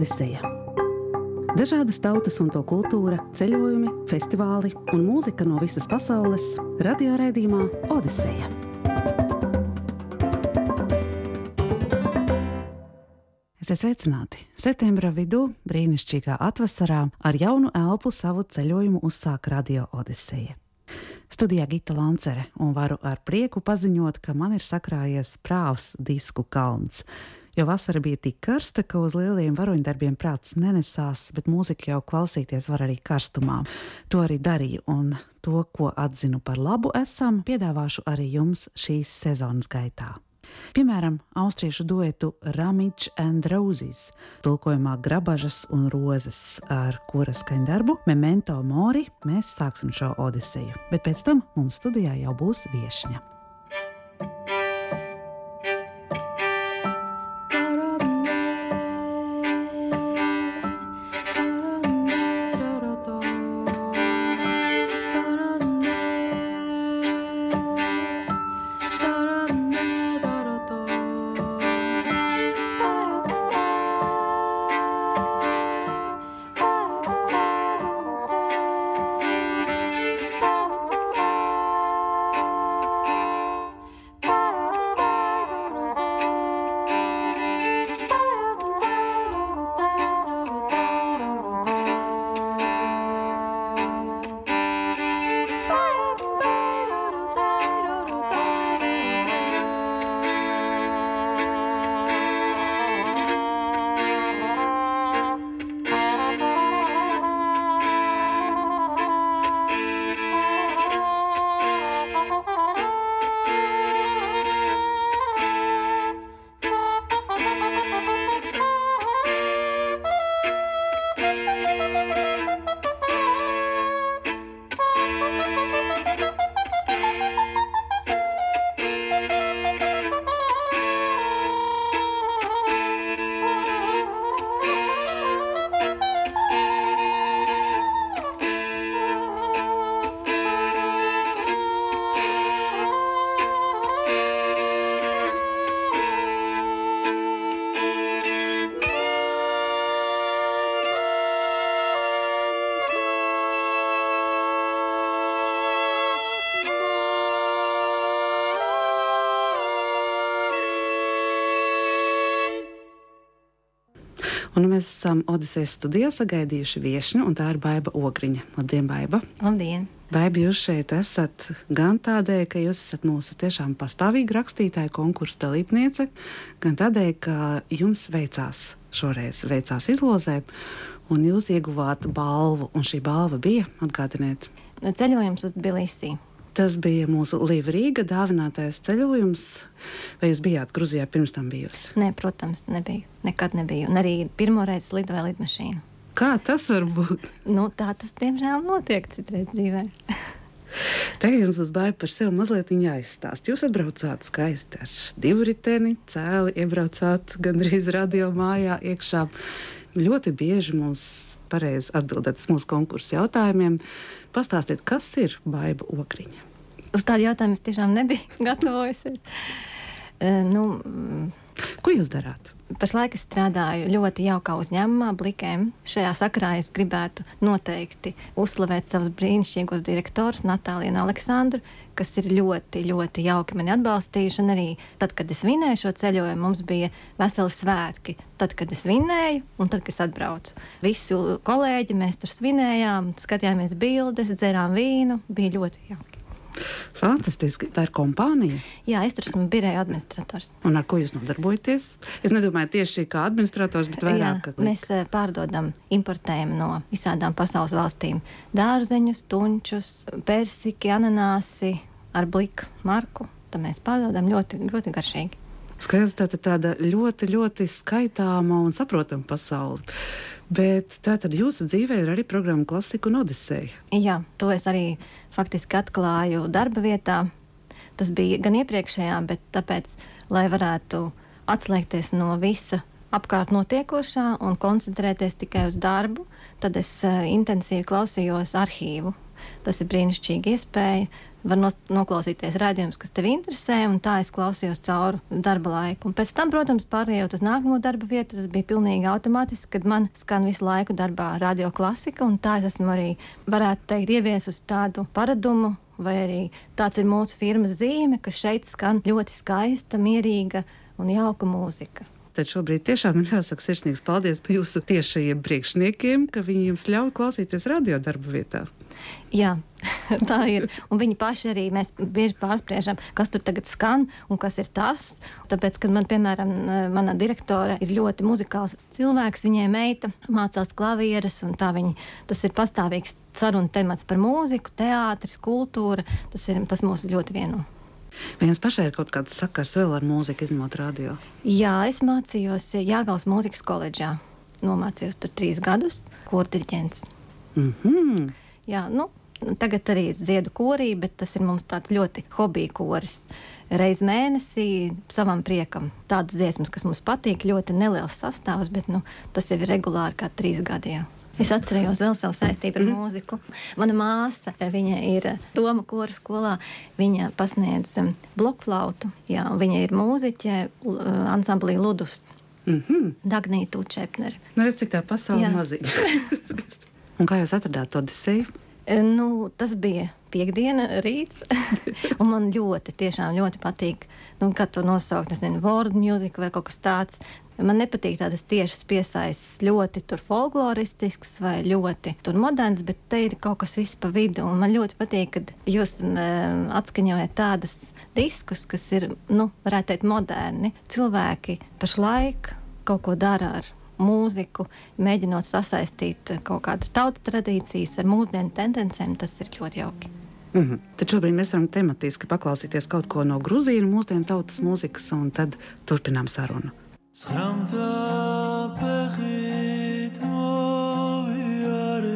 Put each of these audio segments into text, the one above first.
Odiseja. Dažādas tautas un to kultūra, ceļojumi, festivāli un mūzika no visas pasaules - radioraidījumā Odiseja. Esiet sveicināti! Septembra vidū, brīnišķīgā atvasarā, ar jaunu elpu savu ceļojumu uzsāk Radio Odiseja. Studijā Gita Lancere un varu ar prieku paziņot, ka man ir sakrājies prāvs disku kalns. Jo vasara bija tik karsta, ka uz lieliem varoņdarbiem prāts nenesās, bet mūziku jau klausīties var arī karstumā. To arī darīju, un to, ko atzinu par labu, esam piedāvāšu arī jums šīs sezonas gaitā. Piemēram, austriešu duetu Ramiņš and Roses, tulkojumā grabažas un rozes, ar kuras skaņdarbu Memento Mori mēs sāksim šo odiseju, bet pēc tam mums studijā jau būs viesņa. Un mēs esam Odisejas studijā sagaidījuši viesņu, un tā ir Baiva Ogriņa. Labdien, Baiva! Labdien! Baiba, jūs šeit esat gan tādēļ, ka jūs esat mūsu tiešām pastāvīga rakstītāja konkursa dalībniece, gan tādēļ, ka jums veicās šoreiz veicās izlozē, un jūs ieguvāt balvu, un šī balva bija, atgādiniet, Ceļojums uz Bilisiju. Tas bija mūsu Līva-Rīga dāvinātais ceļojums. Vai jūs bijāt Grūzijā pirms tam bijusi? Nē, protams, nebiju. Nekad nebiju. Un arī pirmo reizi lidoju lidmašīnu. Kā tas var būt? Nu, tā tas, diemžēl, notiek citreiz dzīvē. Tagad jums būs baigi par sevi mazliet jāizstāst. Jūs atbraucāt skaisti ar divu riteni, cēli, iebraucāt gandrīz radio mājā iekšā. Ļoti bieži mums pareizi atbildēt uz mūsu konkursu jautājumiem. Pastāstiet, kas ir baiva okriņa? Uz tādu jautājumu es tiešām nebiju gatavojusies. Uh, nu, mm, Ko jūs darāt? Pašlaik es strādāju ļoti jaukā uzņēmumā, Blikēm. Šajā sakarā es gribētu noteikti uzslavēt savus brīnišķīgos direktorus, Natāliju un Aleksandru, kas ir ļoti, ļoti jauki mani atbalstījuši. Un arī tad, kad es vinēju šo ceļojumu, mums bija veseli svētki. Tad, kad es vinēju, un tad, kad es atbraucu. Visi kolēģi mēs tur svinējām, skatījāmies bildes, dzērām vīnu. Bija ļoti jauki. Fantastiski. Tā ir kompānija. Jā, es tur esmu biroja administrators. Un ar ko jūs nodarbojaties? Es nedomāju tieši kā administrators, bet vairāk. Jā, mēs eh, pārdodam, importējam no visādām pasaules valstīm dārzeņus, tunčus, persiki, ananāsi ar bliku marku. Tad mēs pārdodam ļoti, ļoti garšīgi. Skaidrs, tā ir tāda ļoti, ļoti skaitāma un saprotama pasaule. Bet tā tad jūsu dzīvē ir arī programma Klasika un Odiseja. Jā, to es arī faktiski atklāju darba vietā. Tas bija gan iepriekšējā, bet tāpēc, lai varētu atslēgties no visa apkārt notiekošā un koncentrēties tikai uz darbu, tad es uh, intensīvi klausījos arhīvu Tas ir brīnišķīgi iespēja. Var noklausīties rādījumus, kas tev interesē, un tā es klausījos cauri darba laiku. Un pēc tam, protams, pārējot uz nākamo darba vietu, tas bija pilnīgi automātiski, kad man skan visu laiku darbā radio klasika, un tā es esmu arī, varētu teikt, ieviesusi tādu paradumu, vai arī tāds ir mūsu firmas zīme, ka šeit skan ļoti skaista, mierīga un jauka mūzika. Tad šobrīd tiešām ir jāsaka sirsnīgs paldies jūsu tiešajiem priekšniekiem, ka viņi jums ļauj klausīties radio darba vietā. Jā, tā ir. Un viņi paši arī mēs bieži pārspriežam, kas tur tagad skan un kas ir tas. Tāpēc, kad man, piemēram, mana direktore ir ļoti muzikāls cilvēks, viņai meita mācās klavieres, un tā viņa, tas ir pastāvīgs sarunu temats par mūziku, teātris, kultūra. Tas, ir, tas mūs ļoti vieno. Vai jums pašai ir kaut kāds sakars vēl ar mūziku, izņemot radio? Jā, es mācījos Jāgaunas mūzikas koledžā. Nomācījos tur trīs gadus, kurdiģents. Mm -hmm. Jā, nu, Tagad arī dziedu korī, bet tas ir mums tāds ļoti hobija koris. Reiz mēnesī savam priekam tādas dziesmas, kas mums patīk, ļoti neliels sastāvs, bet nu, tas jau ir regulāri kā trīs gadi. Jā. Es atceros vēl savu saistību ar mm. mūziku. Mana māsa, viņa ir Toma Kora skolā, viņa pasniedz blokflautu, jā, viņa ir mūziķe ansamblī Ludus. Mm -hmm. Dagnija Tučepner. Nu, redz, cik tā pasaule maziņa. Un kā jūs atradāt to disēju? E, nu, tas bija piekdiena rīts, un man ļoti, tiešām ļoti patīk, nu, kā to nosaukt, nezinu, world music vai kaut kas tāds. Man nepatīk tādas tiešas piesaistes, ļoti folkloristisks vai ļoti moderns, bet te ir kaut kas viss pa vidu. Man ļoti patīk, kad jūs um, atskaņojat tādas diskus, kas ir, nu, varētu teikt, moderni. Cilvēki pašlaik kaut ko dara ar mūziku, mēģinot sasaistīt kaut kādas tautas tradīcijas ar mūsdienu tendencēm, tas ir ļoti jauki. Mm -hmm. Tad šobrīd mēs varam tematiski paklausīties kaut ko no grūzīnu mūsdienu tautas mūzikas, un tad turpinām sarunu. Zchamta pechit moviare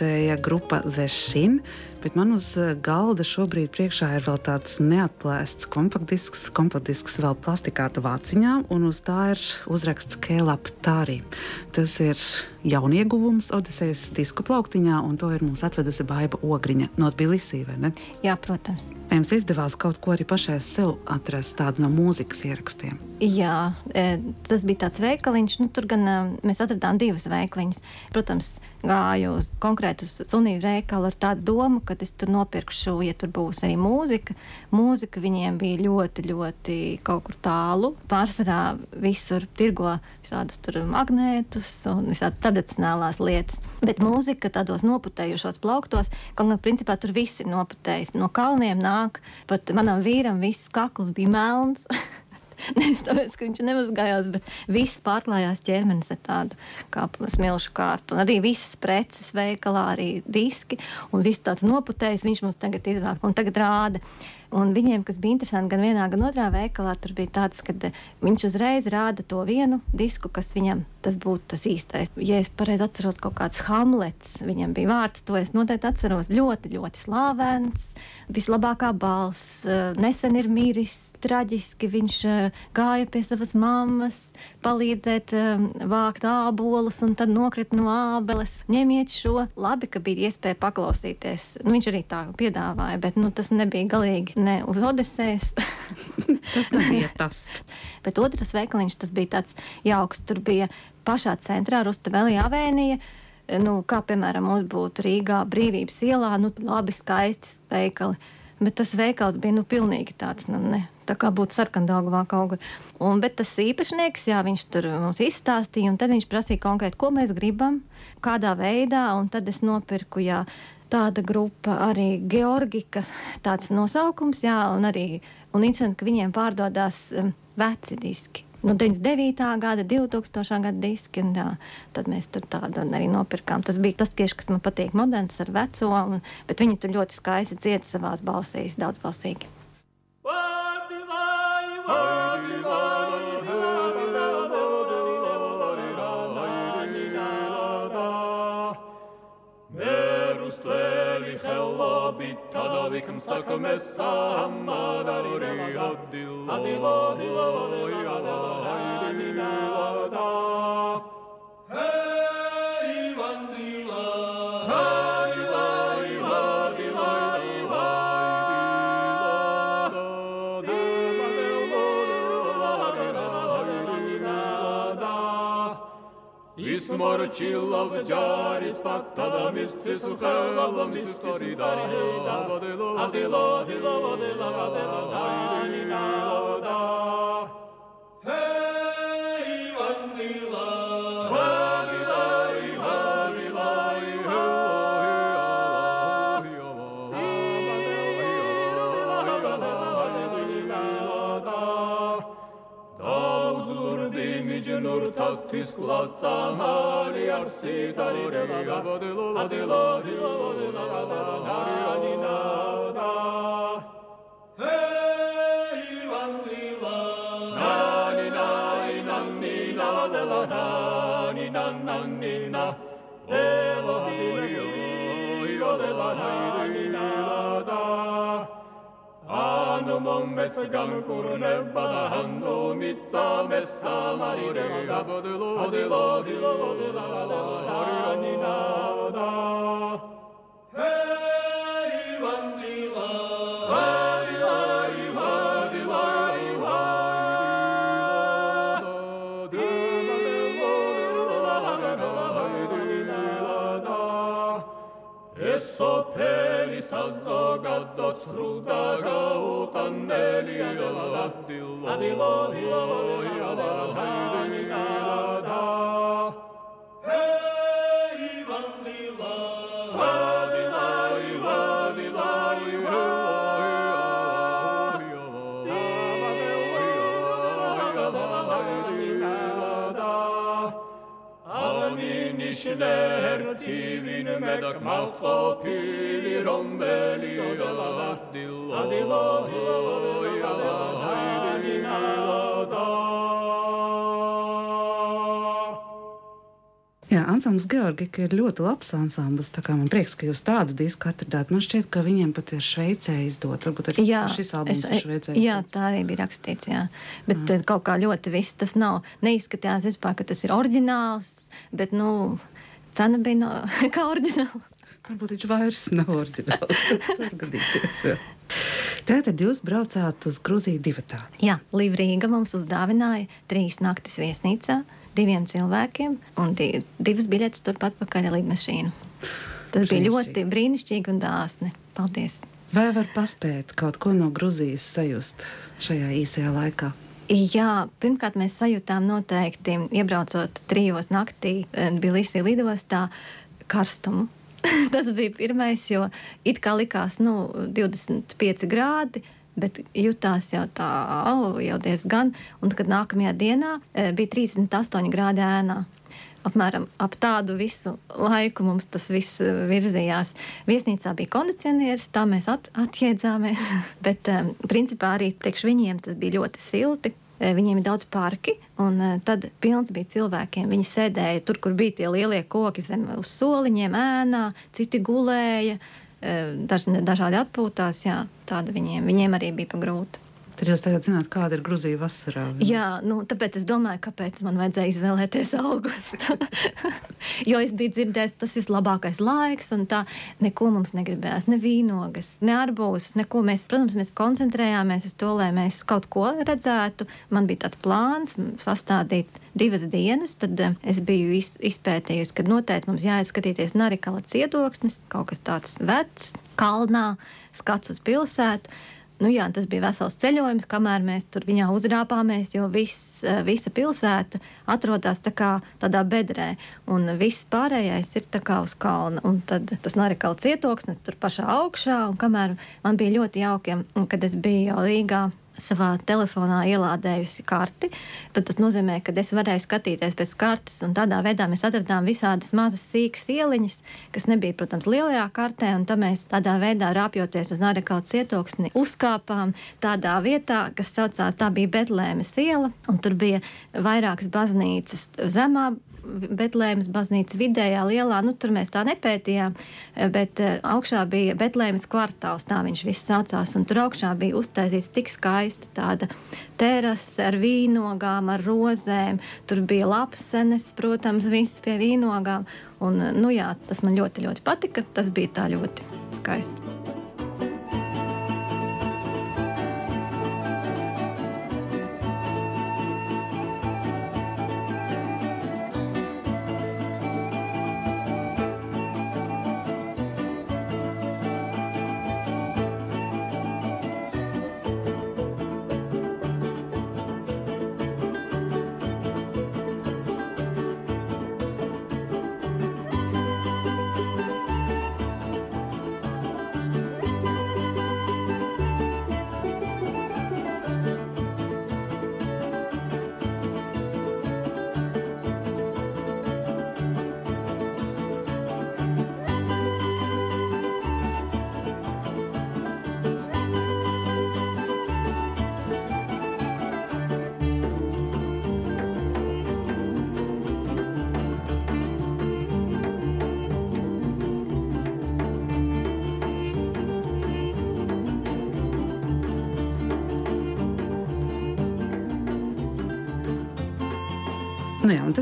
Tā muzicēja grupa Zešina, bet man uz eh, galda šobrīd priekšā ir vēl tāds neatklāsts kompaktdisks, kompaktdisks vēl plastikāta vāciņā, un uz tā ir uzraksts Kēlap Tārī. Tas ir jaunieguvums Odisejas disku plauktiņā, un to ir mums atvedusi Baiba Ogriņa no Tbilisī, vai ne? Jā, protams. Jums izdevās kaut ko arī pašai sev atrast tādu no mūzikas ierakstiem. Jā, e, tas bija tāds veikaliņš. Nu, tur gan e, mēs atradām divus veikaliņus. Protams, gāju uz konkrētu sunīgu veikalu ar tādu domu, ka es tur nopirkšu, ja tur būs arī mūzika. Mūzika viņiem bija ļoti, ļoti kaut kur tālu. Pārsvarā visur tirgo visādus magnētus un visādas tradicionālās lietas. Bet mūzika tādos noputējušos plauktos, kaut gan principā tur viss ir noputējis. No kalniem nāk, pat manam vīram viss kakls bija melns. Nevis tāpēc, ka viņš nemazgājās, bet viss pārklājās ķermenis ar tādu kā smilšu kārtu. Un arī visas preces veikalā, arī diski un viss tāds noputējis, viņš mums tagad izvēl un tagad rāda. Un viņiem, kas bija interesanti gan vienā, gan otrā veikalā, tur bija tāds, ka eh, viņš uzreiz rāda to vienu disku, kas viņam tas būtu tas īstais. Ja es pareizi atceros, kaut kāds Hamlets, viņam bija vārds, to es noteikti atceros. Ļoti, ļoti slavens, vislabākā balss, eh, nesen ir miris, traģiski viņš eh, gāja pie savas mammas, palīdzēt vākt ābolus, un tad nokrita no ābeles. Ņemiet šo, labi, ka bija iespēja paklausīties. Nu, viņš arī tā piedāvāja, bet nu, tas nebija galīgi ne uz Odisejas. tas nebija tas. Bet otrs veikaliņš, tas bija tāds jauks. Tur bija pašā centrā Rustavelija avēnija. Nu, kā piemēram, mums būtu Rīgā brīvības ielā, nu, labi, skaisti veikali. Bet tas veikals bija nu, pilnīgi tāds, nu, ne, tā kā būtu sarkandāgavā kaut kur. Un, bet tas īpašnieks, jā, viņš tur mums izstāstīja, un tad viņš prasīja konkrēti, ko mēs gribam, kādā veidā, un tad es nopirku, jā, tāda grupa, arī Georgika, tāds nosaukums, jā, un arī un interesanti, ka viņiem pārdodas um, veci diski. No 99. gada, 2000. gada diski, un jā, tad mēs tur tādu arī nopirkām. Tas bija tas tieši, kas man patīk, moderns ar veco, un, bet viņi tur ļoti skaisti dzied savās balsīs, daudzbalsīgi. tadavikam sakames samadari adilo adilo Orchilla vjaris patada mistis khela mistari da da vadelo adilo hilo vadelo vadelo da ni da da hey vandila tis clatza Maria arsitari de la gavo de lo la de la Hey Ivan Lila Na ni na inan ni na de la na ni na na ni na De lo de la de la de mon messa gamu kuru ne bada hando mitza messa mari de la bodilo bodilo bodilo bodilo bodilo bodilo bodilo bodilo bodilo bodilo bodilo sassogattot srutagautan neljällä lattilla, lattilla, lattilla, lattilla, lattilla, lattilla, lattilla, Nishner tivin medak malcho pili rombeli adilo adilo Jā, ansamblis Georgika ir ļoti labs ansamblis. Man prieks, ka jūs tādu disku atradāt. Man šķiet, ka viņiem pat ir Šveicē izdot. Varbūt arī jā, šis albums es, ir Šveicē. Jā, tā arī bija rakstīts, jā. Bet jā. kaut kā ļoti viss tas nav. Neizskatījās vispār, ka tas ir oriģināls, bet, nu, cena bija no, kā oriģināla. Varbūt viņš vairs nav oriģināls. Tātad jūs braucāt uz Grūziju divatā. Jā, Līvrīga mums uzdāvināja trīs naktis viesnīcā diviem cilvēkiem un di divas biļetes turpat pakaļ lidmašīnu. Tas bija ļoti brīnišķīgi un dāsni. Paldies! Vai var paspēt kaut ko no Grūzijas sajust šajā īsajā laikā? Jā, pirmkārt, mēs sajūtām noteikti, iebraucot trijos naktī eh, Bilisī lidostā, karstumu. Tas bija pirmais, jo it kā likās, nu, 25 grādi, bet jutās jau tā, oh, jau diezgan. Un kad nākamajā dienā e, bija 38 grādi ēnā. Apmēram ap tādu visu laiku mums tas viss e, virzījās. Viesnīcā bija kondicionieris, tā mēs at, atjēdzāmies. Bet, um, principā, arī priekš viņiem tas bija ļoti silti. Viņiem ir daudz parki, un tad pilns bija cilvēkiem. Viņi sēdēja tur, kur bija tie lielie koki zem uz soliņiem, ēnā, citi gulēja. Daž, dažādi atpūtās, jā, tāda viņiem, viņiem arī bija pagrūta. Tad jūs tagad zināt, kāda ir Grūzija vasarā. Vai? Jā, nu, tāpēc es domāju, kāpēc man vajadzēja izvēlēties augustu. jo es biju dzirdējis, tas ir labākais laiks, un tā neko mums negribējās, ne vīnogas, ne arbūzus, neko. Mēs, protams, mēs koncentrējāmies uz to, lai mēs kaut ko redzētu. Man bija tāds plāns sastādīts divas dienas, tad eh, es biju iz, izpētījusi, ka noteikti mums jāizskatīties Narikala cietoksnis, kaut kas tāds vecs, kalnā, skats uz pilsētu. Nu, jā, tas bija vesels ceļojums, kamēr mēs tur viņā uzrāpāmies, jo viss, eh, visa pilsēta atrodas tā kā tādā bedrē, un viss pārējais ir tā kā uz kalna. Un tad tas Narikala cietoksnis tur pašā augšā, un kamēr man bija ļoti jauki, kad es biju Rīgā savā telefonā ielādējusi karti, tad tas nozīmē, ka es varēju skatīties pēc kartes. Tādā veidā mēs atradām visādas mazas sīkas ieliņas, kas nebija, protams, lielajā kartē. Tad mēs tādā veidā rāpjoties uz Nārekala cietoksni, uzkāpām tādā vietā, kas saucās, tā bija Betlēmes iela, tur bija vairākas baznīcas zemā Betlēmas baznīca vidējā lielā, nu tur mēs tā nepētījām, bet eh, augšā bija Betlēmas kvartāls, tā viņš viss saucās, un tur augšā bija uztaisīts tik skaista tāda terase ar vīnogām, ar rozēm, tur bija lapsenes, protams, viss pie vīnogām, un, nu jā, tas man ļoti, ļoti patika, tas bija tā ļoti skaisti.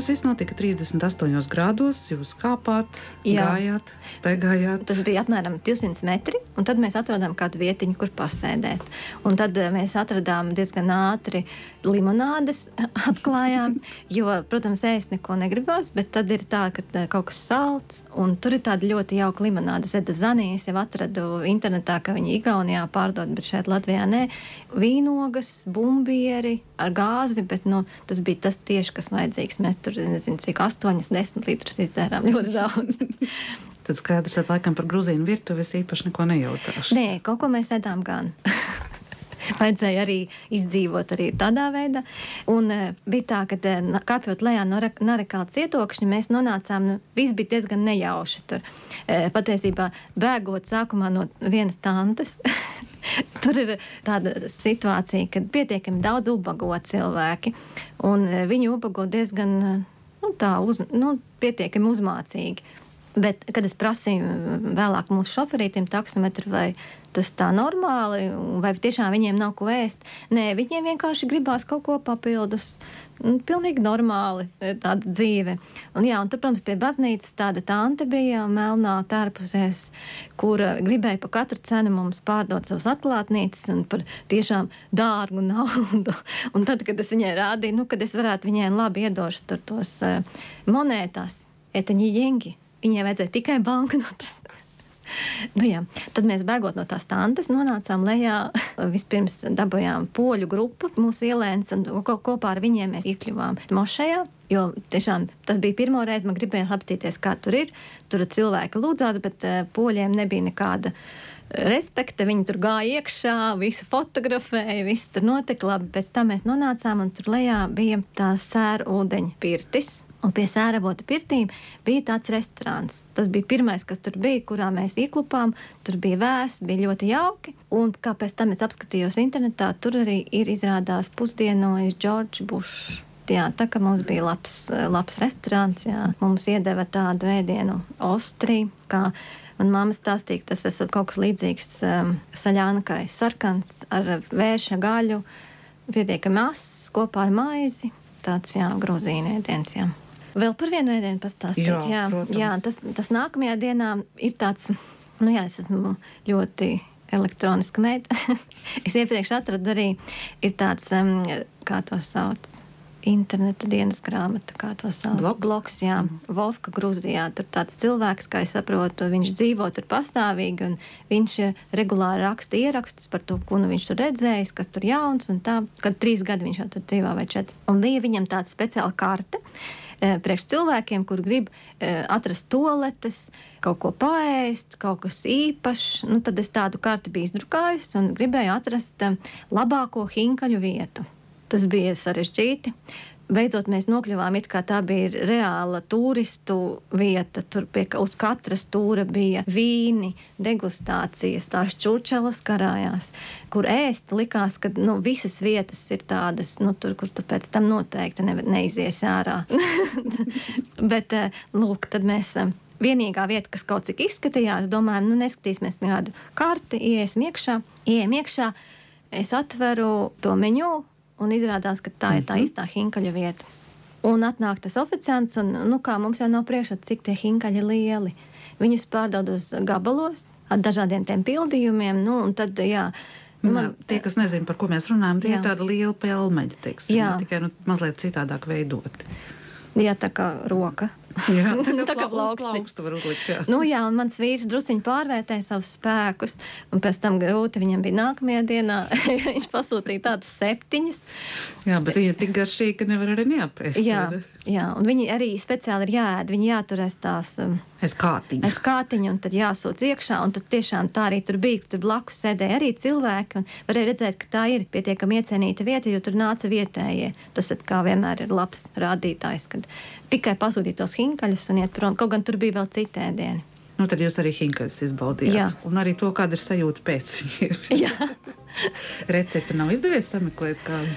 Viss notika 38 grādos. Jūs kāpāt, jā. gājāt, staigājāt. Tas bija apmēram 200 metri, un tad mēs atradām kādu vietiņu, kur pasēdēt. Un tad eh, mēs atradām diezgan ātri limonādes, atklājām, jo, protams, ēst neko negribās, bet tad ir tā, ka eh, kaut kas salds, un tur ir tāda ļoti jauka limonāde. Zeda Zanijas jau atradu internetā, ka viņi Igaunijā pārdod, bet šeit Latvijā nē. Vīnogas, bumbieri ar gāzi, bet nu, tas bija tas tieši, kas vajadzīgs mēs tur nezinu, cik 8, 10 litrus izdzērām ļoti daudz. Tad skaidrs, ka laikam par grūzīnu virtuvi es īpaši neko nejautāšu. Nē, kaut ko mēs ēdām gan. Vajadzēja arī izdzīvot arī tādā veidā. Un uh, bija tā, ka uh, kāpjot lejā no Narekāla cietokšņa, mēs nonācām, nu, viss bija diezgan nejauši tur. Uh, patiesībā bēgot sākumā no vienas tantes. Tur ir tāda situācija, ka pietiekami daudz ubago cilvēki, un viņi ubago diezgan nu, tā uz, nu, pietiekami uzmācīgi. Bet, kad es prasīju vēlāk mūsu šoferītam taksometru, vai tas tā normāli, vai tiešām viņiem nav ko ēst, nē, viņiem vienkārši gribās kaut ko papildus. Nu, pilnīgi normāli e, tāda dzīve. Un, jā, un tur, protams, pie baznīcas tāda tante bija melnā tērpusies, kura gribēja par katru cenu mums pārdot savas atklātnītes un par tiešām dārgu naudu. Un tad, kad es viņai rādīju, nu, kad es varētu viņai labi iedošu tur tos uh, monētās, etaņi jengi Viņai vajadzēja tikai banknotes. Nu, jā. Tad mēs bēgot no tās tantes, nonācām lejā. Vispirms dabūjām poļu grupu, mūsu ielēns, un kopā ar viņiem mēs iekļuvām mošajā. Jo tiešām tas bija pirmo reizi, man gribēja apstīties, kā tur ir. Tur cilvēki lūdzās, bet uh, poļiem nebija nekāda respekta. Viņi tur gāja iekšā, visu fotografēja, viss tur notika labi. Pēc tam mēs nonācām, un tur lejā bija tā sēra ūdeņa pirtis. Un pie sēravota pirtīm bija tāds restorāns. Tas bija pirmais, kas tur bija, kurā mēs ieklupām. Tur bija vēss, bija ļoti jauki. Un kā pēc tam es apskatījos internetā, tur arī ir izrādās pusdienojis Džordžs Bušs. Jā, tā kā mums bija labs, labs restorāns, jā, mums iedeva tādu ēdienu ostri, kā man mamma stāstīja, tas ir kaut kas līdzīgs um, saļānakai, sarkans ar vērša gaļu, pietiekami ass kopā ar maizi. Tāds, jā, grozīna ēdiens, jā. Vēl par vienu ēdienu pastāstīt. Jā, jā, protams. jā tas, tas nākamajā dienā ir tāds, nu jā, es esmu ļoti elektroniska meita. es iepriekš atradu arī tāds, um, kā to sauc, interneta dienas grāmata, kā to sauc. Bloks, Bloks jā, mm. Volfka Grūzijā. Tur tāds cilvēks, kā es saprotu, viņš dzīvo tur pastāvīgi, un viņš eh, regulāri raksta ierakstus par to, ko nu viņš tur redzējis, kas tur jauns, un tā, kad trīs gadi viņš jau tur dzīvo vai četri. Un bija viņam tāda speciāla karte priekš cilvēkiem, kur grib eh, atrast toaletes, kaut ko paēst, kaut kas īpašs. Nu, tad es tādu karti biju izdrukājusi un gribēju atrast eh, labāko hinkaļu vietu. Tas bija sarežģīti beidzot mēs nokļuvām it kā tā bija reāla turistu vieta. Tur pie, uz katras stūra bija vīni, degustācijas, tās čurčelas karājās, kur ēst likās, ka nu, visas vietas ir tādas, nu, tur, kur tu pēc tam noteikti ne, neizies ārā. Bet, eh, lūk, tad mēs. Eh, vienīgā vieta, kas kaut cik izskatījās, domājam, nu, neskatīsimies nekādu karti, iesim iekšā, iesim iekšā. Es atveru to menu, un izrādās, ka tā ir tā mhm. īstā hinkaļa vieta. Un atnāk tas oficiants, un nu, kā mums jau nav priekšā, cik tie hinkaļi lieli. Viņus pārdod uz gabalos ar dažādiem tiem pildījumiem. Nu, tad, jā, Nu, man, tie, kas nezina, par ko mēs runājam, tie jā. ir tādi lieli pelmeļi, teiksim, jā. tikai nu, mazliet citādāk veidoti. Jā, tā kā roka. Jā, tā kā plaukstu var uzlikt. Jā. Nu, jā, un mans vīrs drusiņi pārvērtēja savus spēkus, un pēc tam grūti viņam bija nākamajā dienā. viņš pasūtīja tādas septiņas. Jā, bet viņa ir tik garšīga, ka nevar arī neapēst. Jā, jā, un viņi arī speciāli ir jāēd, viņi jāturēs tās. Um, aiz kātiņa. Aiz kātiņa, un tad jāsūc iekšā, un tad tiešām tā arī tur bija, tur blakus sēdēja arī cilvēki, un varēja redzēt, ka tā ir pietiekami iecienīta vieta, jo tur nāca vietējie. Tas, kā vienmēr, ir labs rādītājs, kad tikai pasūtīt tos hinkaļus un iet prom. Kaut gan tur bija vēl citi ēdieni. Nu, tad jūs arī hinkaļus izbaudījāt. Jā. Un arī to, kāda ir sajūta pēc viņiem. Recepte nav izdevies sameklēt kādu.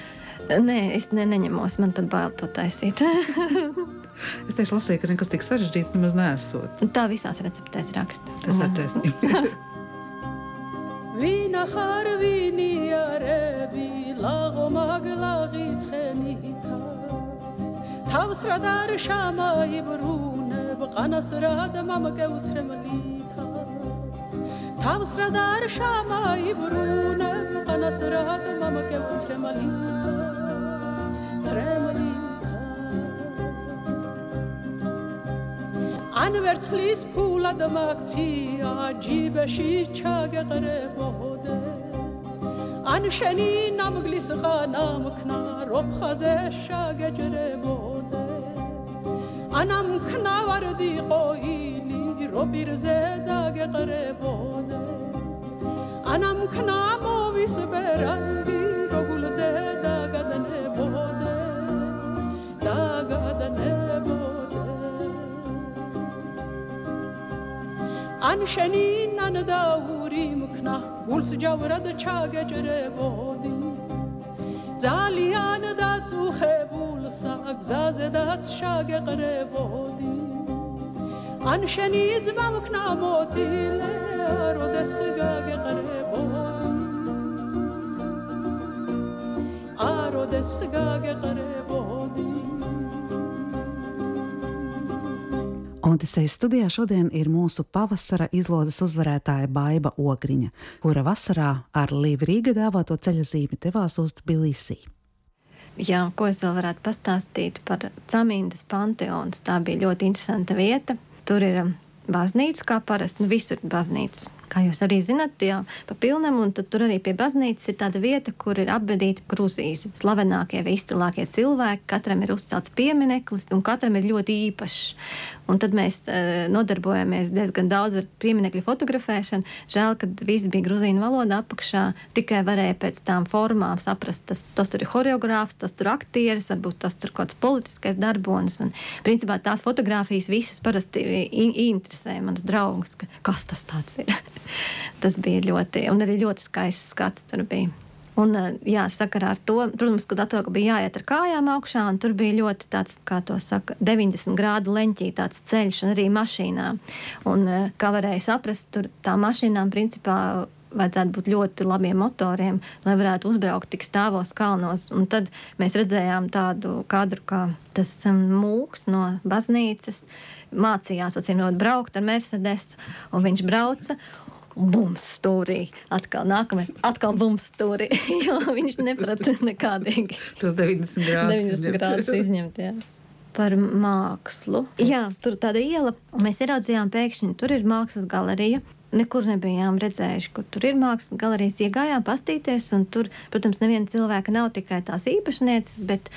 Nē, es ne, neņemos, man pat bail to taisīt. es tieši lasīju, ka nekas tik sarežģīts nemaz nesot. Tā visās receptēs raksta. Tas ir taisnība. ვინ ახარ ვინი არები ლაღო მაგლაღი ცხენითა თავს რა დარშამა იბრუნებ ყანას რა დამამკევცრემლითა თავს რა დარშამა იბრუნებ ყანას რა დამამკევცრემლითა ცრემლითა ან ვერცხლის ფულად მაგცია ჯიბეში ჩაგეყრებოდე ან შენი ნამგლის ყანა მქნა რობხაზე შაგეჯრებო ანამქნა ვარდიყო ილი რობირზე დაგეყრებოდა. ანამქნა მოვისბერანგი გოგულზე დაგადნებოდა დაგადნებოდა. ან შენი ნანდაური მქნა გულს ჯავრად ჩაგეჭრებოდი. ძალიან დაწუხებულ უსა გზაზედაც შაგეყრებოდი ან შენი ძმა მქნა მოწილე როდეს გაგეყრებოდი აროდეს გაგეყრებოდი Odisejas studijā šodien ir mūsu pavasara izlozes uzvarētāja Baiva Ogriņa, kura vasarā ar Līvu Rīga dāvāto ceļa zīmi devās uz Tbilisī. Jā, ko es vēl varētu pastāstīt par Camīnas panteonu? Tā bija ļoti interesanta vieta. Tur ir um, baznīca, kā parasti, nu visur baznīcas kā jūs arī zinat, jā, pa pilnam, un tur arī pie baznīcas ir tāda vieta, kur ir apbedīti Grūzijas slavenākie vai izcilākie cilvēki. Katram ir uzcelts piemineklis, un katram ir ļoti īpašs. Un tad mēs uh, nodarbojamies diezgan daudz ar pieminiekļu fotografēšanu. Žēl, ka viss bija grūzīnu valodā apakšā. Tikai varēja pēc tām formām saprast, tas, tas tur ir choreogrāfs, tas tur aktieris, varbūt tas tur kaut kāds politiskais darbonis. Un, principā tās fotogrāfijas visus parasti interesē manus draugus, ka, kas tas ir. tas bija ļoti, un arī ļoti skaists skats tur bija. Un, eh, jā, sakarā ar to, protams, ka datorā bija jāiet ar kājām augšā, un tur bija ļoti tāds, kā to saka, 90 grādu leņķī tāds ceļš, un arī mašīnā. Un, eh, kā varēja saprast, tur tā mašīnām principā vajadzētu būt ļoti labiem motoriem, lai varētu uzbraukt tik stāvos kalnos. Un tad mēs redzējām tādu kadru, kā tas um, mūks no baznīcas mācījās, acīm redzot, braukt ar Mercedes, un viņš brauca bums stūrī. Atkal nākamajā, atkal bums stūrī. jo viņš neprata nekādīgi. Tos 90 grādus 90 izņemt. grādus izņemt jā. Par mākslu. Jā, tur tāda iela, un mēs ieraudzījām pēkšņi, tur ir mākslas galerija. Nekur nebijām redzējuši, kur tur ir mākslas galerijas. Iegājām pastīties, un tur, protams, neviena cilvēka nav tikai tās īpašnieces, bet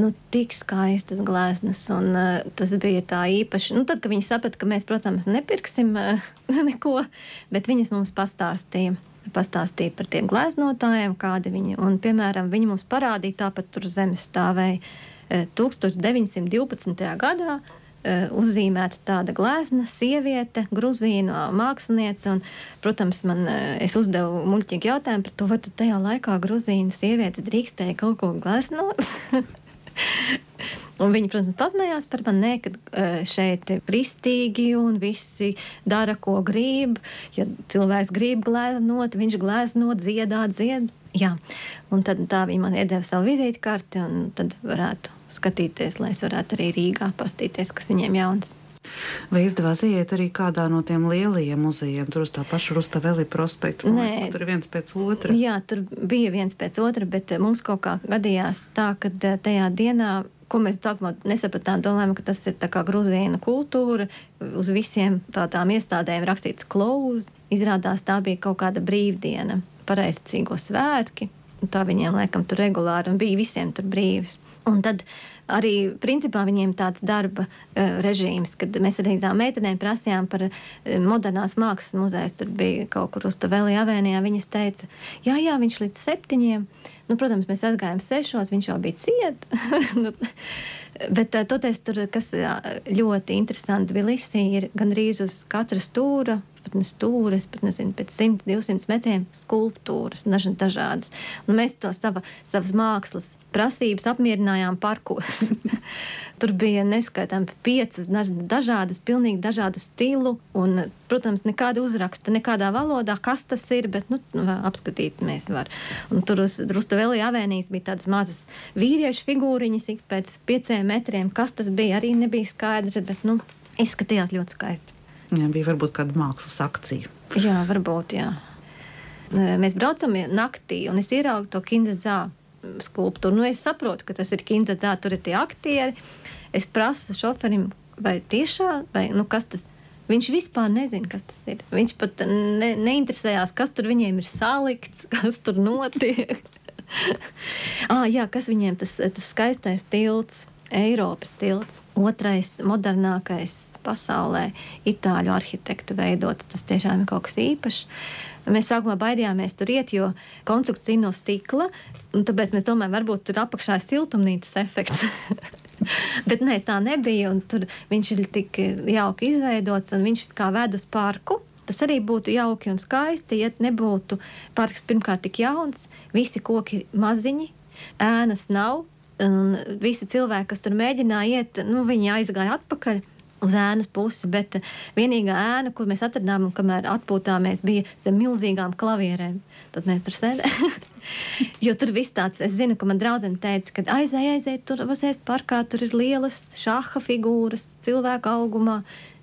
nu, tik skaistas gleznas. Un, uh, tas bija tā īpaši. Nu, tad, kad viņi saprata, ka mēs, protams, nepirksim uh, neko, bet viņas mums pastāstīja. Pastāstīja par tiem gleznotājiem, kādi viņi ir. Piemēram, viņi mums parādīja, tāpat tur zemes stāvēja uh, 1912. gadā. Uh, uzzīmēta tāda glezna, sieviete, gruzīnu māksliniece. Un, protams, man, uh, es uzdevu muļķīgu jautājumu par to, vai tajā laikā gruzīnu sievietes drīkstēja kaut ko gleznot. Un viņi, protams, pasmējās par mani, ka uh, šeit ir pristīgi un visi dara, ko grib. Ja cilvēks grib glēznot, viņš glēznot, dziedāt, dzied. Jā. Un tad tā viņi man iedeva savu vizītkarti, un tad varētu skatīties, lai es varētu arī Rīgā pastīties, kas viņiem jauns. Vai izdevās iet arī kādā no tiem lielajiem muzejiem, tur uz tā paša Rustaveli prospektu? Nē, liekas, tur ir viens pēc otra. Jā, tur bija viens pēc otra, bet eh, mums kaut kā gadījās tā, ka eh, tajā dienā ko mēs sākumā nesapratām, domājam, ka tas ir tā kā grūzīna kultūra, uz visiem tā, tām iestādēm rakstīts klauz. Izrādās tā bija kaut kāda brīvdiena, pareizcīgo svētki. Tā viņiem laikam tur regulāri un bija visiem tur brīvs. Un tad arī principā viņiem tāds darba uh, režīms, kad mēs arī tām meitenēm prasījām par uh, modernās mākslas muzeju. Tur bija kaut kur uz Tavēlī avēnijā. Viņas teica, jā, jā, viņš līdz septiņiem. Nu, protams, mēs aizgājām sešos, viņš jau bija ciet. nu, bet uh, toties tur, kas ļoti interesanti bija Lisī, ir gandrīz uz katra stūra pat ne stūres, pat nezinu, pēc 100, 200 metriem skulptūras, dažādas. Un mēs to sava, savas mākslas prasības apmierinājām parkos. Tur bija neskaitām piecas dažādas, pilnīgi dažādu stilu un, protams, nekāda uzraksta, nekādā valodā, kas tas ir, bet, nu, apskatīt mēs var. Un tur uz Rustavelī avēnijas bija tādas mazas vīriešu figūriņas ik pēc pieciem metriem. Kas tas bija, arī nebija skaidrs, bet, nu, izskatījās ļoti skaisti. Jā, bija varbūt kāda mākslas akcija. Jā, varbūt. Jā. Mēs braucam naktī, un es ieraugu to kindzā skulptūru. Nu, es saprotu, ka tas ir kindzā, tur ir tie aktieri. Es prasu šoferim, vai tiešām, vai nu, kas tas ir. Viņš vispār nezina, kas tas ir. Viņš pat ne, neinteresējās, kas tur viņiem ir salikts, kas tur notiek. ah, jā, kas viņiem tas, tas skaistais tilts, Eiropas tilts, otrais modernākais pasaulē, itāļu arhitektu veidots. Tas tiešām ir kaut kas īpašs. Mēs sākumā baidījāmies tur iet, jo konstrukcija no stikla, un tāpēc mēs domājam, varbūt tur apakšā ir siltumnīcas efekts. Bet nē, tā nebija. Tur viņš ir tik jauki izveidots, un viņš kā ved uz parku. Tas arī būtu jauki un skaisti, ja nebūtu parks pirmkārt tik jauns, visi koki ir maziņi, ēnas nav, Un visi cilvēki, kas tur mēģināja iet, nu, viņi aizgāja atpakaļ uz ēnas pusi, bet vienīgā ēna, kur mēs atradām, un kamēr atpūtāmies, bija zem milzīgām klavierēm. Tad mēs tur sēdējām. jo tur viss tāds, es zinu, ka man draudzene teica, ka aizēj, aizēj, tur vasēst parkā, tur ir lielas šaha figūras, cilvēku augumā.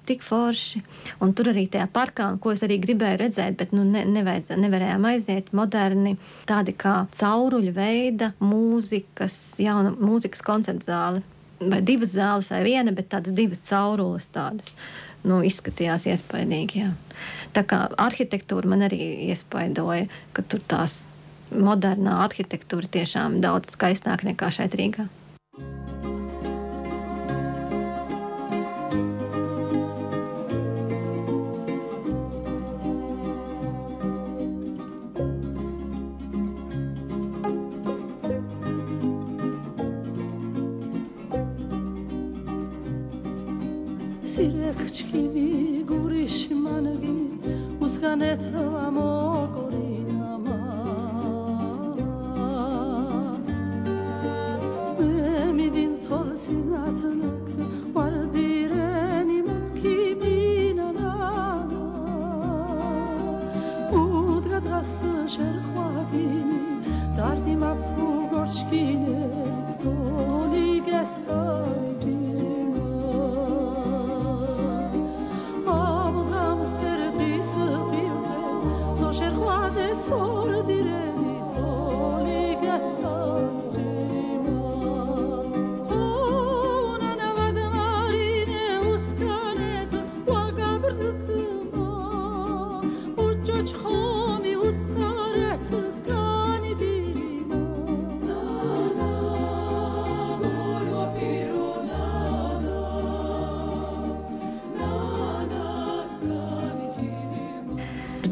Tik forši. Un tur arī tajā parkā, ko es arī gribēju redzēt, bet nu, ne, nevajad, nevarējām aiziet. Moderni, tādi kā cauruļu veida mūzikas, jauna mūzikas koncerta zāle vai divas zāles, vai viena, bet tādas divas caurules tādas. Nu, izskatījās iespaidīgi. Jā. Tā kā arhitektūra man arī iespaidoja, ka tur tās modernā arhitektūra tiešām daudz skaistāka nekā šeit Rīgā. 疲れたわもう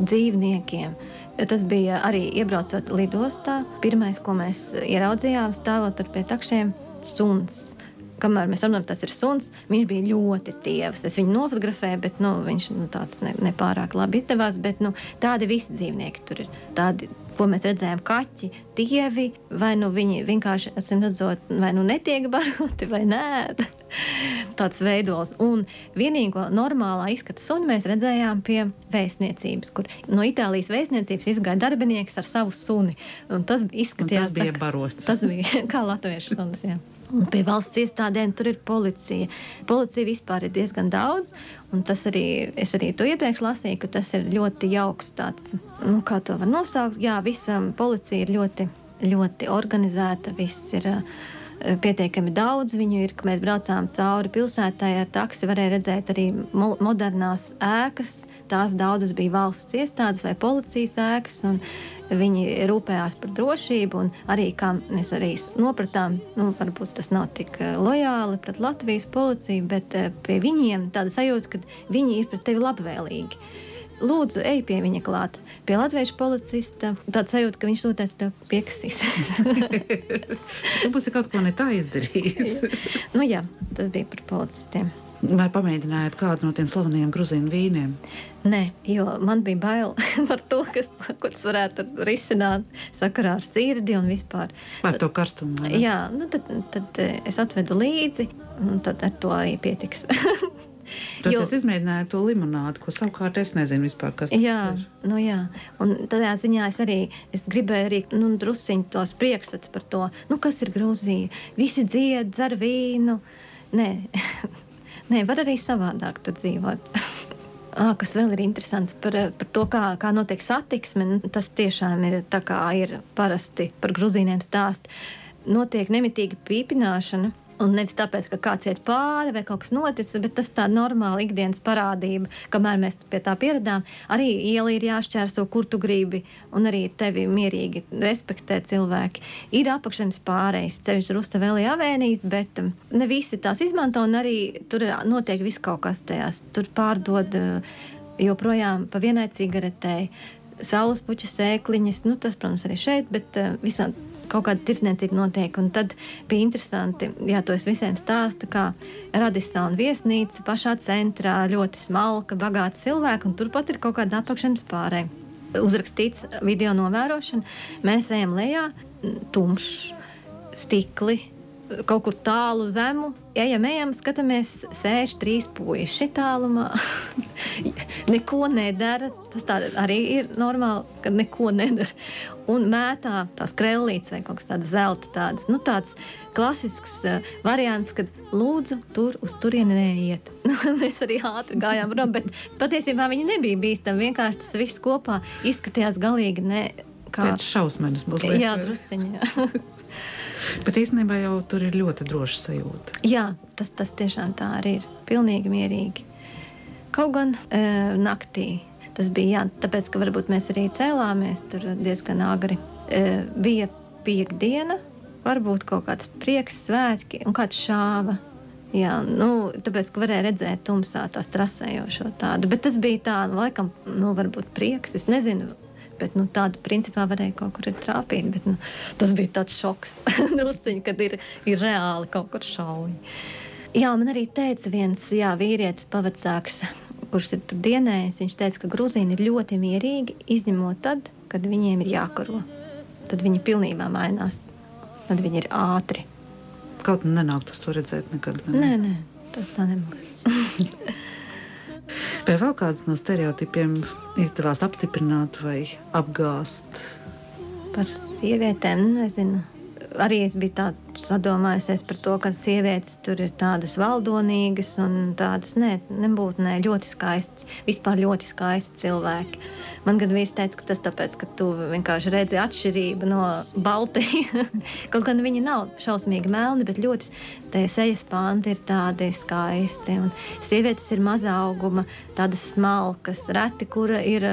dzīvniekiem. Tas bija arī iebraucot lidostā. Pirmais, ko mēs ieraudzījām, stāvot pie takšiem, suns. Kamēr mēs runājam, tas ir suns. Viņš bija ļoti tievs. Es viņu nofotografēju, bet nu, viņš nu, tāds ne, nepārāk labi izdevās. Bet nu, tādi visi dzīvnieki tur ir. Tādi ko mēs redzējām, kaķi, dievi, vai nu viņi vienkārši, acīm redzot, vai nu netiek baroti, vai nē. Tāds veidols. Un vienīgo normālā izskata sunu mēs redzējām pie vēstniecības, kur no Itālijas vēstniecības izgāja darbinieks ar savu suni. Un tas izskatījās, un tas bija barots. Tas bija kā latviešu suns. Jā. Un pie valsts iestādēm tur ir policija. Policija vispār ir diezgan daudz, un tas arī, es arī to iepriekš lasīju, ka tas ir ļoti jauks tāds, nu, kā to var nosaukt. Jā, visam policija ir ļoti, ļoti organizēta, viss ir uh, pietiekami daudz viņu ir, ka mēs braucām cauri pilsētai ar taksi, varēja redzēt arī mo modernās ēkas. Tās daudzas bija valsts iestādes vai policijas ēkas, un viņi rūpējās par drošību. Arī, kā mēs arī nopratām, nu, varbūt tas nav tik eh, lojāli pret Latvijas policiju, bet eh, pie viņiem tāda sajūta, ka viņi ir pret tevi labvēlīgi lūdzu, ej pie viņa klāt. Pie latviešu policista tāds sajūta, ka viņš noteikti tev pieksīs. tu būsi kaut ko ne tā izdarījis. nu, jā, tas bija par policistiem. Vai pamēģinājāt kādu no tiem slavenajiem grūzīnu vīniem? Nē, jo man bija bail par to, kas, ko tas varētu risināt sakarā ar sirdi un vispār. Par to karstumu. Jā, nu tad, tad eh, es atvedu līdzi, un tad ar to arī pietiks. Tad jo, es izmēģināju to limonādu, ko savukārt es nezinu vispār, kas tas jā, ir. Nu jā, un tādā ziņā es arī es gribēju arī nu, drusciņu tos priekšstats par to, nu, kas ir Grūzija. Visi dzied, dzer vīnu. Nē, Nē var arī savādāk tur dzīvot. Ah, kas vēl ir interesants par, par to, kā, kā notiek satiksme, tas tiešām ir tā kā ir parasti par grūzīniem stāst. Notiek nemitīga pīpināšana, Un nevis tāpēc, ka kāds iet pāri vai kaut kas noticis, bet tas tā normāla ikdienas parādība, kamēr mēs pie tā pieradām. Arī iela ir jāšķērso, kur tu gribi, un arī tevi mierīgi respektē cilvēki. Ir apakšzemes pārējais ceļš Rustavēlī avēnijas, bet um, ne visi tās izmanto, un arī tur notiek viss kaut kas tajās. Tur pārdod uh, joprojām pa vienai cigaretei. Saules puķu sēkliņas, nu, tas, protams, arī šeit, bet uh, visām kaut kāda tirdzniecība notiek. Un tad bija interesanti, ja to es visiem stāstu, kā Radisona viesnīca pašā centrā, ļoti smalka, bagāta cilvēka, un turpat ir kaut kāda apakšanas pārēja. Uzrakstīts video novērošana, mēs ejam lejā, tumšs, stikli, kaut kur tālu zemu. Ejam, ejam, skatāmies, sēž trīs puiši tālumā. neko nedara. Tas arī ir normāli, ka neko nedara. Un mētā tās krellītes vai kaut kas tāds zelta, tāds, nu, tāds klasisks uh, variants, kad lūdzu, tur uz turieni neiet. Mēs arī ātri gājām prom, bet patiesībā viņi nebija bīstami. Vienkārši tas viss kopā izskatījās galīgi ne. Kā... Pēc šausmas mazliet. Jā, drusciņā. Bet īstenībā jau tur ir ļoti droša sajūta. Jā, tas, tas tiešām tā arī ir. Pilnīgi mierīgi. Kaut gan e, naktī tas bija, jā, tāpēc, ka varbūt mēs arī cēlāmies tur diezgan agri. E, bija piekdiena, varbūt kaut kāds prieks, svētki un kāds šāva. Jā, nu, tāpēc, ka varēja redzēt tumsā tās trasējošo tādu. Bet tas bija tā, nu, laikam, nu, varbūt prieks. Es nezinu, Bet nu, tādu principā varēja kaut kur trāpīt. Bet, nu, tas bija tāds šoks, drusciņ, kad ir, ir reāli kaut kur šauji. Jā, man arī teica viens jā, vīrietis, pavacāks, kurš ir tur dienējis. Viņš teica, ka grūzīni ir ļoti mierīgi, izņemot tad, kad viņiem ir jākaro. Tad viņi pilnībā mainās. Tad viņi ir ātri. Kaut kā nenāk to redzēt nekad. Ne? Nē, nē, tas tā nebūs. Vai vēl kāds no stereotipiem izdevās apstiprināt vai apgāzt? Par sievietēm, nezinu arī es biju tā sadomājusies par to, ka sievietes tur ir tādas valdonīgas un tādas ne, nebūtu ne, ļoti skaistas, vispār ļoti skaisti cilvēki. Man gan vīrs teica, ka tas tāpēc, ka tu vienkārši redzi atšķirību no Baltijas. Kaut gan viņi nav šausmīgi melni, bet ļoti tie sejas panti ir tādi skaisti. Un sievietes ir mazā auguma, tādas smalkas, reti, kura ir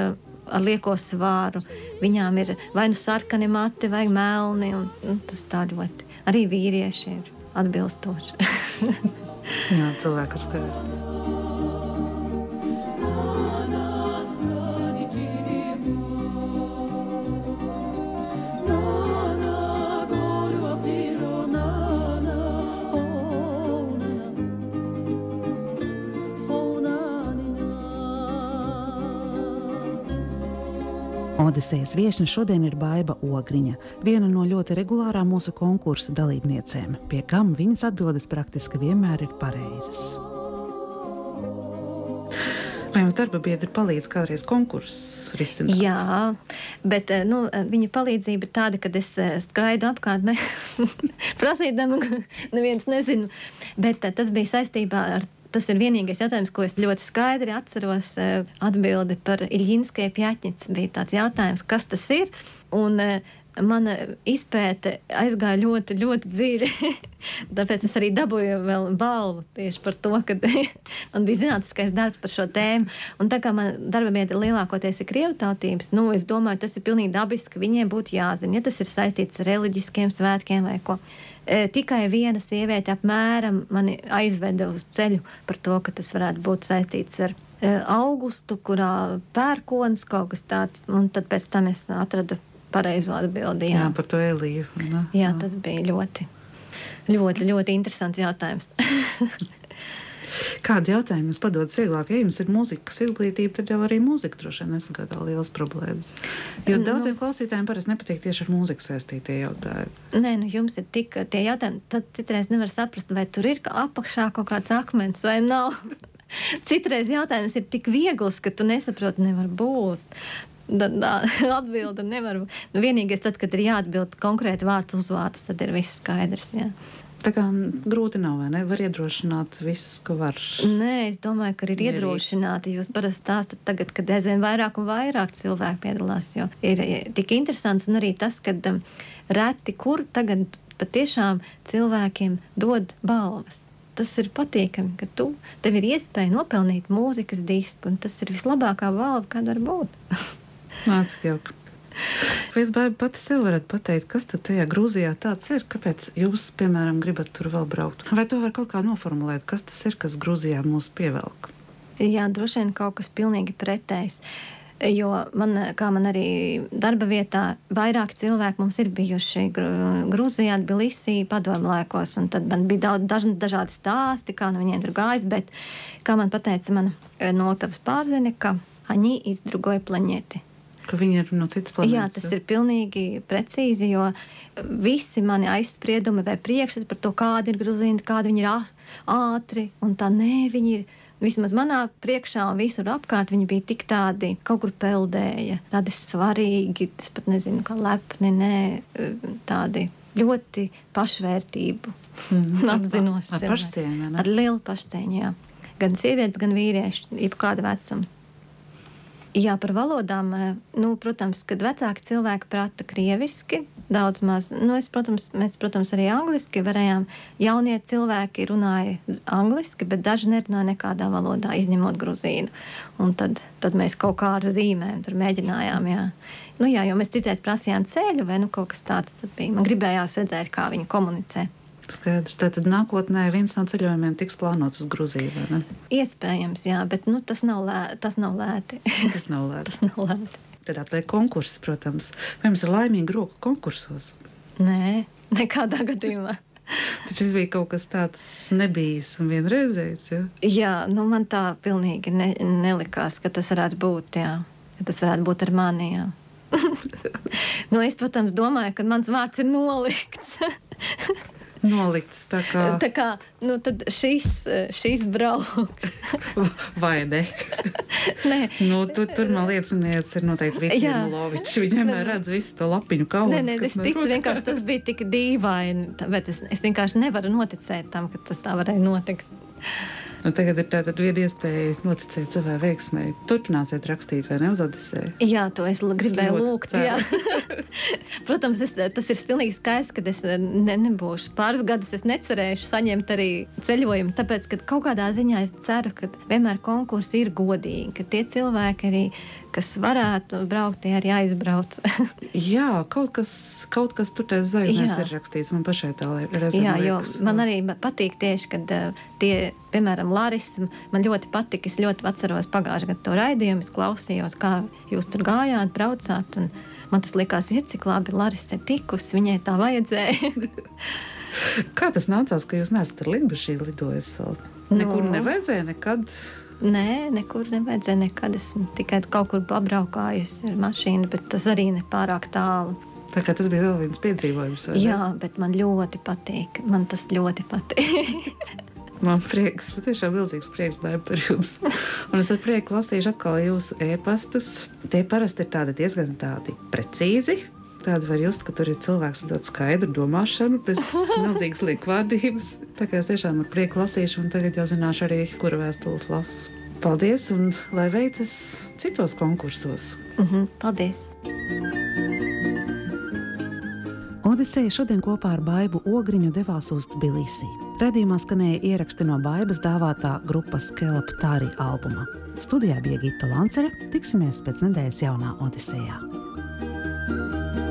ar lieko svāru. Viņām ir vai nu sarkani mati, vai melni. Un, un tas tā ļoti arī vīrieši ir atbilstoši. Jā, cilvēki ir skaisti. Odisejas viesne šodien ir Baiva Ogriņa, viena no ļoti regulārām mūsu konkursa dalībniecēm, pie kam viņas atbildes praktiski vienmēr ir pareizas. Vai jums darba biedri palīdz kādreiz konkursus risināt? Jā, bet eh, nu, viņa palīdzība ir tāda, ka es eh, skraidu apkārt, prasīdama, neviens nezinu. Bet eh, tas bija saistībā ar tas ir vienīgais jautājums, ko es ļoti skaidri atceros. Eh, atbildi par Iļņinskai pjātņicu bija tāds jautājums, kas tas ir. Un, eh, Mana izpēte aizgāja ļoti, ļoti dziļi. Tāpēc es arī dabūju vēl balvu tieši par to, ka man bija zinātniskais darbs par šo tēmu. Un tā kā man darba biedri lielākoties ir krievu tautības, nu, es domāju, tas ir pilnīgi dabiski, ka viņiem būtu jāzina, ja tas ir saistīts ar reliģiskiem svētkiem vai ko citu E, tikai viena sieviete apmēram mani aizveda uz ceļu par to, ka tas varētu būt saistīts ar e, augustu, kurā pērkons kaut kas tāds, un tad pēc tam es atradu pareizo atbildi. Jā, jā par to Eliju. Ne? Jā, tas bija ļoti, ļoti, ļoti interesants jautājums. Kādi jautājumi jums padodas vieglāk? Ja jums ir mūzikas izglītība, tad jau arī mūzika droši vien nesagādā liels problēmas. Jo nu, daudziem klausītājiem parasti nepatīk tieši ar mūziku saistītie jautājumi. Nē, nu jums ir tik tie jautājumi, tad citreiz nevar saprast, vai tur ir apakšā kaut kāds akmens vai nav. Citreiz jautājums ir tik viegls, ka tu nesaproti, nevar būt. Atbilde nevar būt. Nu, vienīgais, tad, kad ir jāatbild konkrēti vārds uzvārds, tad ir viss skaidrs. Jā. Tā kā grūti nav, vai ne? Var iedrošināt visus, ka var. Nē, es domāju, ka ir Mierīt. iedrošināti. Jūs parasti stāstat tagad, kad aizvien vairāk un vairāk cilvēku piedalās. Jo ir tik interesants un arī tas, ka um, reti kur tagad patiešām cilvēkiem dod balvas. Tas ir patīkami, ka tu, tev ir iespēja nopelnīt mūzikas disku, un tas ir vislabākā balva, kāda var būt. Mācīt jauki. Vai es pati sev varat pateikt, kas tad tajā Grūzijā tāds ir? Kāpēc jūs, piemēram, gribat tur vēl braukt? Vai to var kaut kā noformulēt, kas tas ir, kas Grūzijā mūs pievelk? Jā, droši vien kaut kas pilnīgi pretējs. Jo man, kā man arī darba vietā, vairāk cilvēki mums ir bijuši Grūzijā, Tbilisī, padomu laikos. Tad man bija daudz daž, dažādi stāsti, kā no viņiem tur gājis. Bet, kā man teica mana notavas pārzine, ka viņi izdrugoja plaņeti ka viņi ir no citas planētas. Jā, tas ir pilnīgi precīzi, jo visi mani aizspriedumi vai priekšstati par to, kāda ir grūzīna, kāda viņi ir ātri un tā nē, viņi ir. Vismaz manā priekšā un visur apkārt viņi bija tik tādi, kaut kur peldēja, tādi svarīgi, es pat nezinu, kā lepni, nē, tādi ļoti pašvērtību mm, apzinoši. Ar, ar pašcieņu. Ar lielu pašcieņu, jā. Gan sievietes, gan vīrieši, jebkāda vecuma. Jā, par valodām. Nu, protams, kad vecāki cilvēki prata krieviski, daudz maz. Nu, es, protams, mēs, protams, arī angliski varējām. Jaunie cilvēki runāja angliski, bet daži nerunāja nekādā valodā, izņemot gruzīnu. Un tad, tad mēs kaut kā ar zīmēm tur mēģinājām. Jā. Nu, jā, jo mēs citreiz prasījām ceļu vai nu, kaut kas tāds. Man gribējās redzēt, kā viņi komunicē. Skaidrs, tātad nākotnē viens no ceļojumiem tiks plānots uz Grūziju. Iespējams, jā, bet nu, tas, nav lē, tas nav lēti. Tas nav lēti. tas nav lēti. Tad atliek konkursi, protams. Vai jums ir laimīgi roku konkursos? Nē, nekādā gadījumā. Taču tas bija kaut kas tāds nebijis un vienreizējs. Ja? Jā, nu man tā pilnīgi ne, nelikās, ka tas varētu būt. Jā. Ka tas varētu būt ar mani. Jā. nu, es, protams, domāju, ka mans vārds ir nolikts. Nolikts. Tā kā, tā kā nu, šis, šis brauks. Vai ne? Nē, nu, tu, tur man liecinieks ir noteikti Vitija Lovičs. Viņam redz visu to lapiņu kaunu. Nē, nē, es ticu, vienkārši tas bija tik dīvaini, bet es, es vienkārši nevaru noticēt tam, ka tas tā varēja notikt. Nu, tagad ir tāda viena iespēja noticēt savai veiksmēji. Turpināsiet rakstīt, vai ne uz Odiseju? Jā, to es gribēju lūgt. Protams, es, tas ir pilnīgi skaidrs, ka es ne, nebūšu pāris gadus. Es necerēšu saņemt arī ceļojumu, tāpēc, ka kaut kādā ziņā es ceru, ka vienmēr konkursi ir godīgi, ka tie cilvēki arī kas varētu braukt, tie arī aizbrauc. jā, kaut kas, kaut kas tur zvaigznēs ir rakstīts. Man pašai tā reizē. Jā, jo man arī patīk tieši, kad uh, tie, piemēram, Larisa, man ļoti patika. Es ļoti atceros pagājušā gada to raidījumu, es klausījos, kā jūs tur gājāt, braucāt. Man tas likās, iet, cik labi Larisa ir tikusi, viņai tā vajadzēja. kā tas nācās, ka jūs neesat ar lidmašīnu lidojis vēl? Nekur no. nevajadzēja nekad. Nē, nekur nevajadzēja nekad. Esmu tikai kaut kur pabraukājusi ar mašīnu, bet tas arī nepārāk tālu. Tā kā tas bija vēl viens piedzīvojums. Jā, bet man ļoti patīk. Man tas ļoti patīk. Man prieks, patiešām milzīgs prieks par jums. Un es ar prieku lasīšu atkal jūsu e-pastus. Tie parasti ir tādi diezgan tādi precīzi. Tāda var just, ka tur ir cilvēks ar ļoti skaidru domāšanu, bez milzīgas liekvārdības. Tā kā es tiešām ar prieku lasīšu, un tagad jau zināšu arī, kura vēstules lasu. Paldies, un lai veicas citos konkursos. Mm -hmm, paldies! Odiseja šodien kopā ar Baibu Ogriņu devās uz Tbilisi. Radījumā skanēja ieraksti no Baibas dāvātā grupas Kelpa Tāri albuma. Studijā bija Gita Lancere. Tiksimies pēc nedēļas jaunā Odisejā. thank you